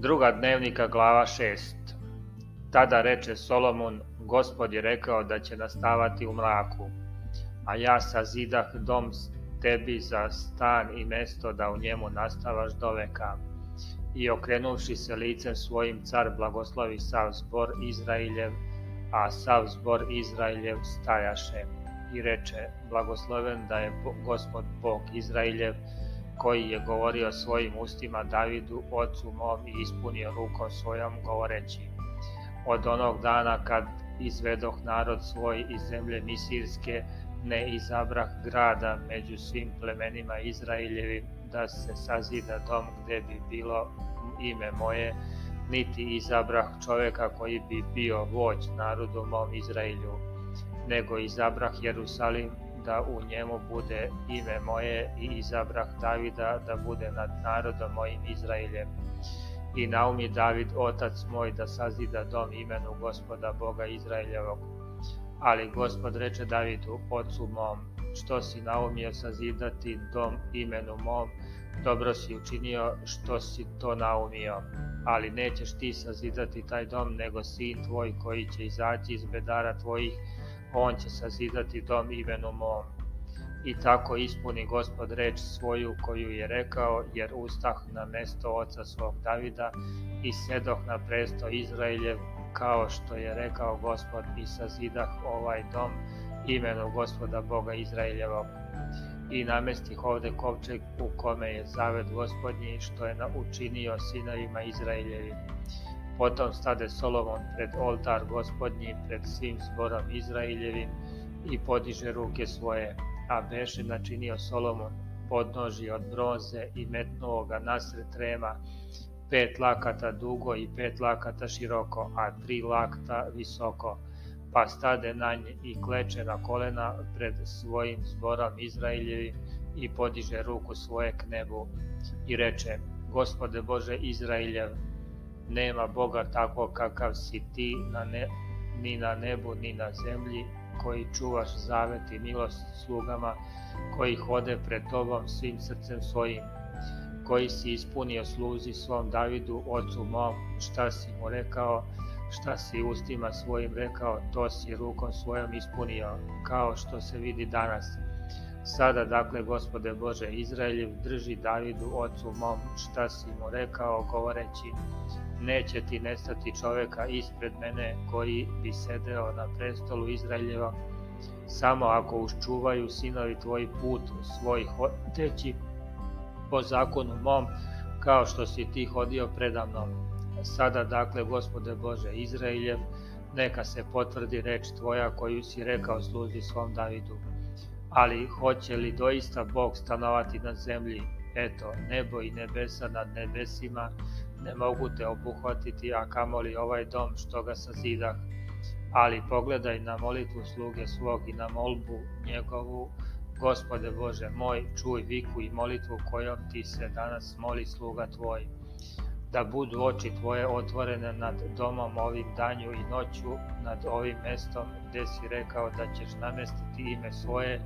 Druga dnevnika glava 6 Tada reče Solomon, gospod je rekao da će nastavati u mraku, a ja sazidah dom tebi za stan i mesto da u njemu nastavaš do veka. I okrenuvši se licem svojim car blagoslovi sav zbor Izrailjev, a sav zbor Izrailjev stajaše. I reče, blagosloven da je gospod Bog Izrailjev, koji je govorio svojim ustima Davidu, ocu mom, i ispunio rukom svojom govoreći. Od onog dana kad izvedoh narod svoj iz zemlje Misirske, ne izabrah grada među svim plemenima Izraeljevim da se sazida dom gde bi bilo ime moje, niti izabrah čoveka koji bi bio voć narodu mom Izraelju, nego izabrah Jerusalim da u njemu bude ime moje i izabrah Davida da bude nad narodom mojim Izraeljem. I naumi David, otac moj, da sazida dom imenu gospoda Boga Izraeljevog. Ali gospod reče Davidu, ocu mom, što si naumio sazidati dom imenu mom, dobro si učinio što si to naumio, ali nećeš ti sazidati taj dom, nego sin tvoj koji će izaći iz bedara tvojih, on će sazidati dom imenu mom. I tako ispuni gospod reč svoju koju je rekao, jer ustah na mesto oca svog Davida i sedoh na presto Izraeljev, kao što je rekao gospod i sazidah ovaj dom imenu gospoda Boga Izraeljevog. I namestih ovde kovčeg u kome je zavet gospodnji što je učinio sinovima Izraeljevim. Potom stade Solomon pred oltar gospodnji pred svim zborom Izraeljevim i podiže ruke svoje, a beše načinio Solomon podnoži od bronze i metnuo ga nasred trema, pet lakata dugo i pet lakata široko, a tri lakta visoko, pa stade na nje i kleče na kolena pred svojim zborom Izraeljevim i podiže ruku svoje k nebu i reče, Gospode Bože Izraeljev, nema Boga tako kakav si ti na ne, ni na nebu ni na zemlji, koji čuvaš zavet i milost slugama, koji hode pred tobom svim srcem svojim, koji si ispunio sluzi svom Davidu, ocu mom, šta si mu rekao, šta si ustima svojim rekao, to si rukom svojom ispunio, kao što se vidi danas. Sada, dakle, gospode Bože Izraeljev, drži Davidu, ocu mom, šta si mu rekao, govoreći, neće ti nestati čoveka ispred mene koji bi sedeo na prestolu Izraeljeva, samo ako uščuvaju sinovi tvoji put svoj hodeći po zakonu mom, kao što si ti hodio predamnom. Sada dakle, gospode Bože Izraeljev, neka se potvrdi reč tvoja koju si rekao sluzi svom Davidu. Ali hoće li doista Bog stanovati na zemlji? Eto, nebo i nebesa nad nebesima ne mogu te obuhvatiti, a kamoli ovaj dom što ga sazidah. Ali pogledaj na molitvu sluge svog i na molbu njegovu, Gospode Bože moj, čuj viku i molitvu kojom ti se danas moli sluga tvoj. Da budu oči tvoje otvorene nad domom ovim danju i noću, nad ovim mestom gde si rekao da ćeš namestiti ime svoje,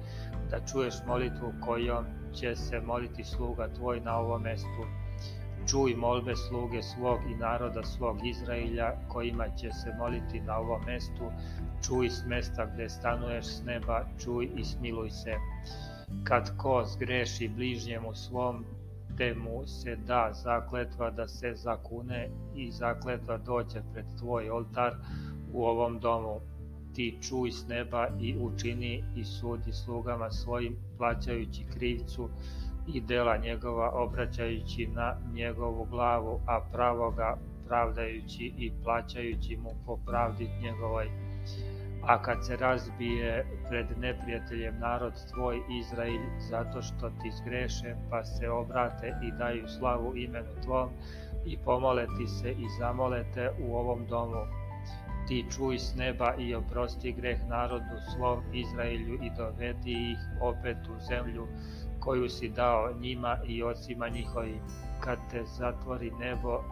da čuješ molitvu kojom će se moliti sluga tvoj na ovom mestu čuj molbe sluge svog i naroda svog Izrailja, kojima će se moliti na ovom mestu, čuj s mesta gde stanuješ s neba, čuj i smiluj se. Kad ko zgreši bližnjemu svom, te mu se da zakletva da se zakune i zakletva doće pred tvoj oltar u ovom domu. Ti čuj s neba i učini i sudi slugama svojim, plaćajući krivcu, i dela njegova obraćajući na njegovu glavu, a pravoga pravdajući i plaćajući mu po pravdi njegovoj. A kad se razbije pred neprijateljem narod tvoj Izrail zato što ti zgreše, pa se obrate i daju slavu imenu tvom i pomole ti se i zamole te u ovom domu, ti čuj s neba i oprosti greh narodu svom Izraelju i dovedi ih opet u zemlju koju si dao njima i ocima njihovim. Kad te zatvori nebo,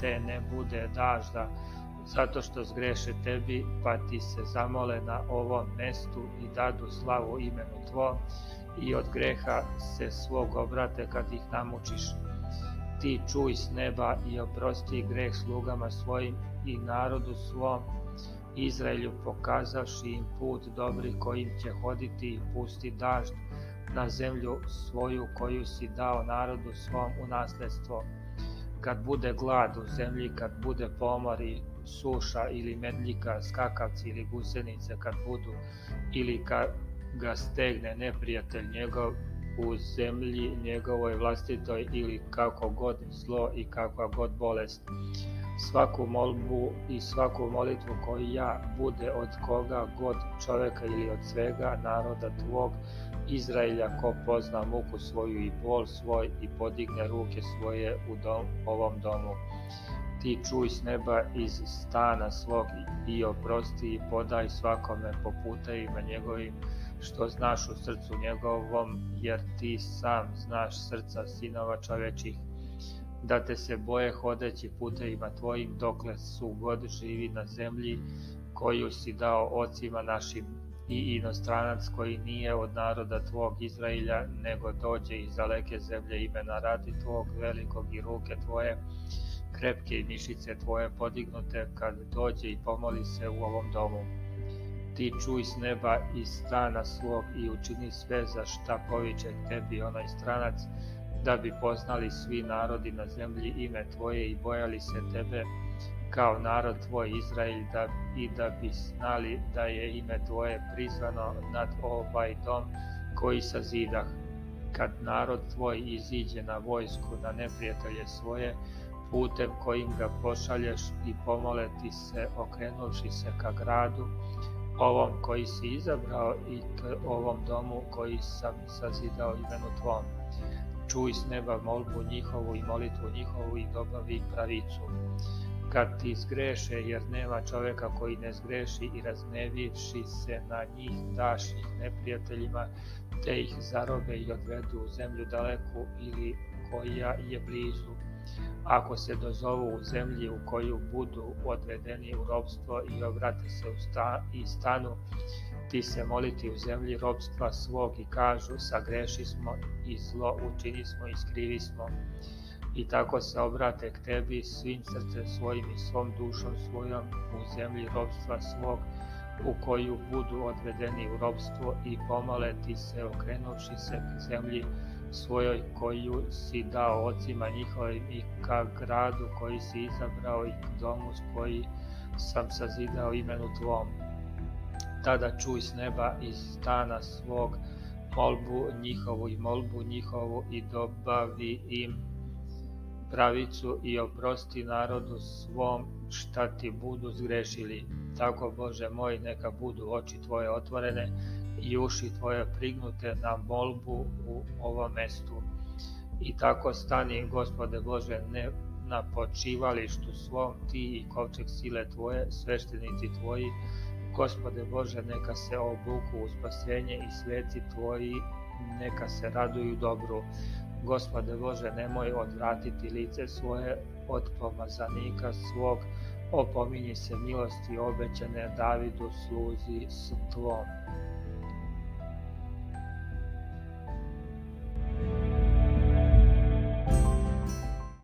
te ne bude dažda, zato što zgreše tebi, pa ti se zamole na ovom mestu i dadu slavu imenu Tvom, i od greha se svog obrate kad ih namučiš. Ti čuj s neba i oprosti greh slugama svojim i narodu svom, Izraelju pokazavši im put dobri kojim će hoditi i pusti dažd na zemlju svoju koju si dao narodu svom u nasledstvo. Kad bude glad u zemlji, kad bude pomor i suša ili medljika, skakavci ili gusenice kad budu, ili kad ga stegne neprijatelj njegov u zemlji njegovoj vlastitoj ili kako god zlo i kakva god bolest. Svaku molbu i svaku molitvu koju ja bude od koga god čoveka ili od svega naroda tvog Izraelja ko pozna muku svoju i bol svoj i podigne ruke svoje u dom, ovom domu. Ti čuj s neba iz stana svog i oprosti i podaj svakome po putevima njegovim što znaš u srcu njegovom, jer ti sam znaš srca sinova čovečih, da te se boje hodeći putevima tvojim dokle su god živi na zemlji koju si dao ocima našim i inostranac koji nije od naroda tvog Izrailja, nego dođe iz daleke zemlje imena radi tvog velikog i ruke tvoje, krepke i mišice tvoje podignute, kad dođe i pomoli se u ovom domu. Ti čuj s neba i strana svog i učini sve za šta poviče tebi onaj stranac, da bi poznali svi narodi na zemlji ime Tvoje i bojali se Tebe kao narod Tvoj Izrael da, i da bi znali da je ime Tvoje prizvano nad ovaj dom koji sazidah. Kad narod Tvoj iziđe na vojsku na neprijatelje svoje, putem kojim ga pošalješ i pomole ti se okrenuši se ka gradu, ovom koji si izabrao i ovom domu koji sam sazidao imenu Tvom. Čuj s neba molbu njihovu i molitvu njihovu i dobavi pravicu. Kad ti zgreše, jer nema čoveka koji ne zgreši i razgnevivši se na njih daš ih neprijateljima, te ih zarobe i odvedu u zemlju daleku ili koja je blizu ako se dozovu u zemlji u koju budu odvedeni u robstvo i obrate se u sta, i stanu, ti se moliti u zemlji robstva svog i kažu sagreši smo i zlo učini smo i skrivi smo i tako se obrate k tebi svim srcem svojim i svom dušom svojom u zemlji robstva svog u koju budu odvedeni u robstvo i pomale ti se okrenuši se k zemlji svojoj koju si dao ocima njihovim i ka gradu koji si izabrao i k domu koji sam sazidao imenu Tvom. Tada čuj s neba iz stana svog molbu njihovu i molbu njihovu i dobavi im pravicu i oprosti narodu svom šta ti budu zgrešili. Tako, Bože moj, neka budu oči Tvoje otvorene i uši tvoje prignute na molbu u ovom mestu. I tako stani, gospode Bože, ne na počivalištu svom ti i kovčeg sile tvoje, sveštenici tvoji, gospode Bože, neka se obuku u spasenje i sveci tvoji, neka se raduju dobru. Gospode Bože, nemoj odvratiti lice svoje od pomazanika svog, opominji se milosti obećane Davidu sluzi s tvom.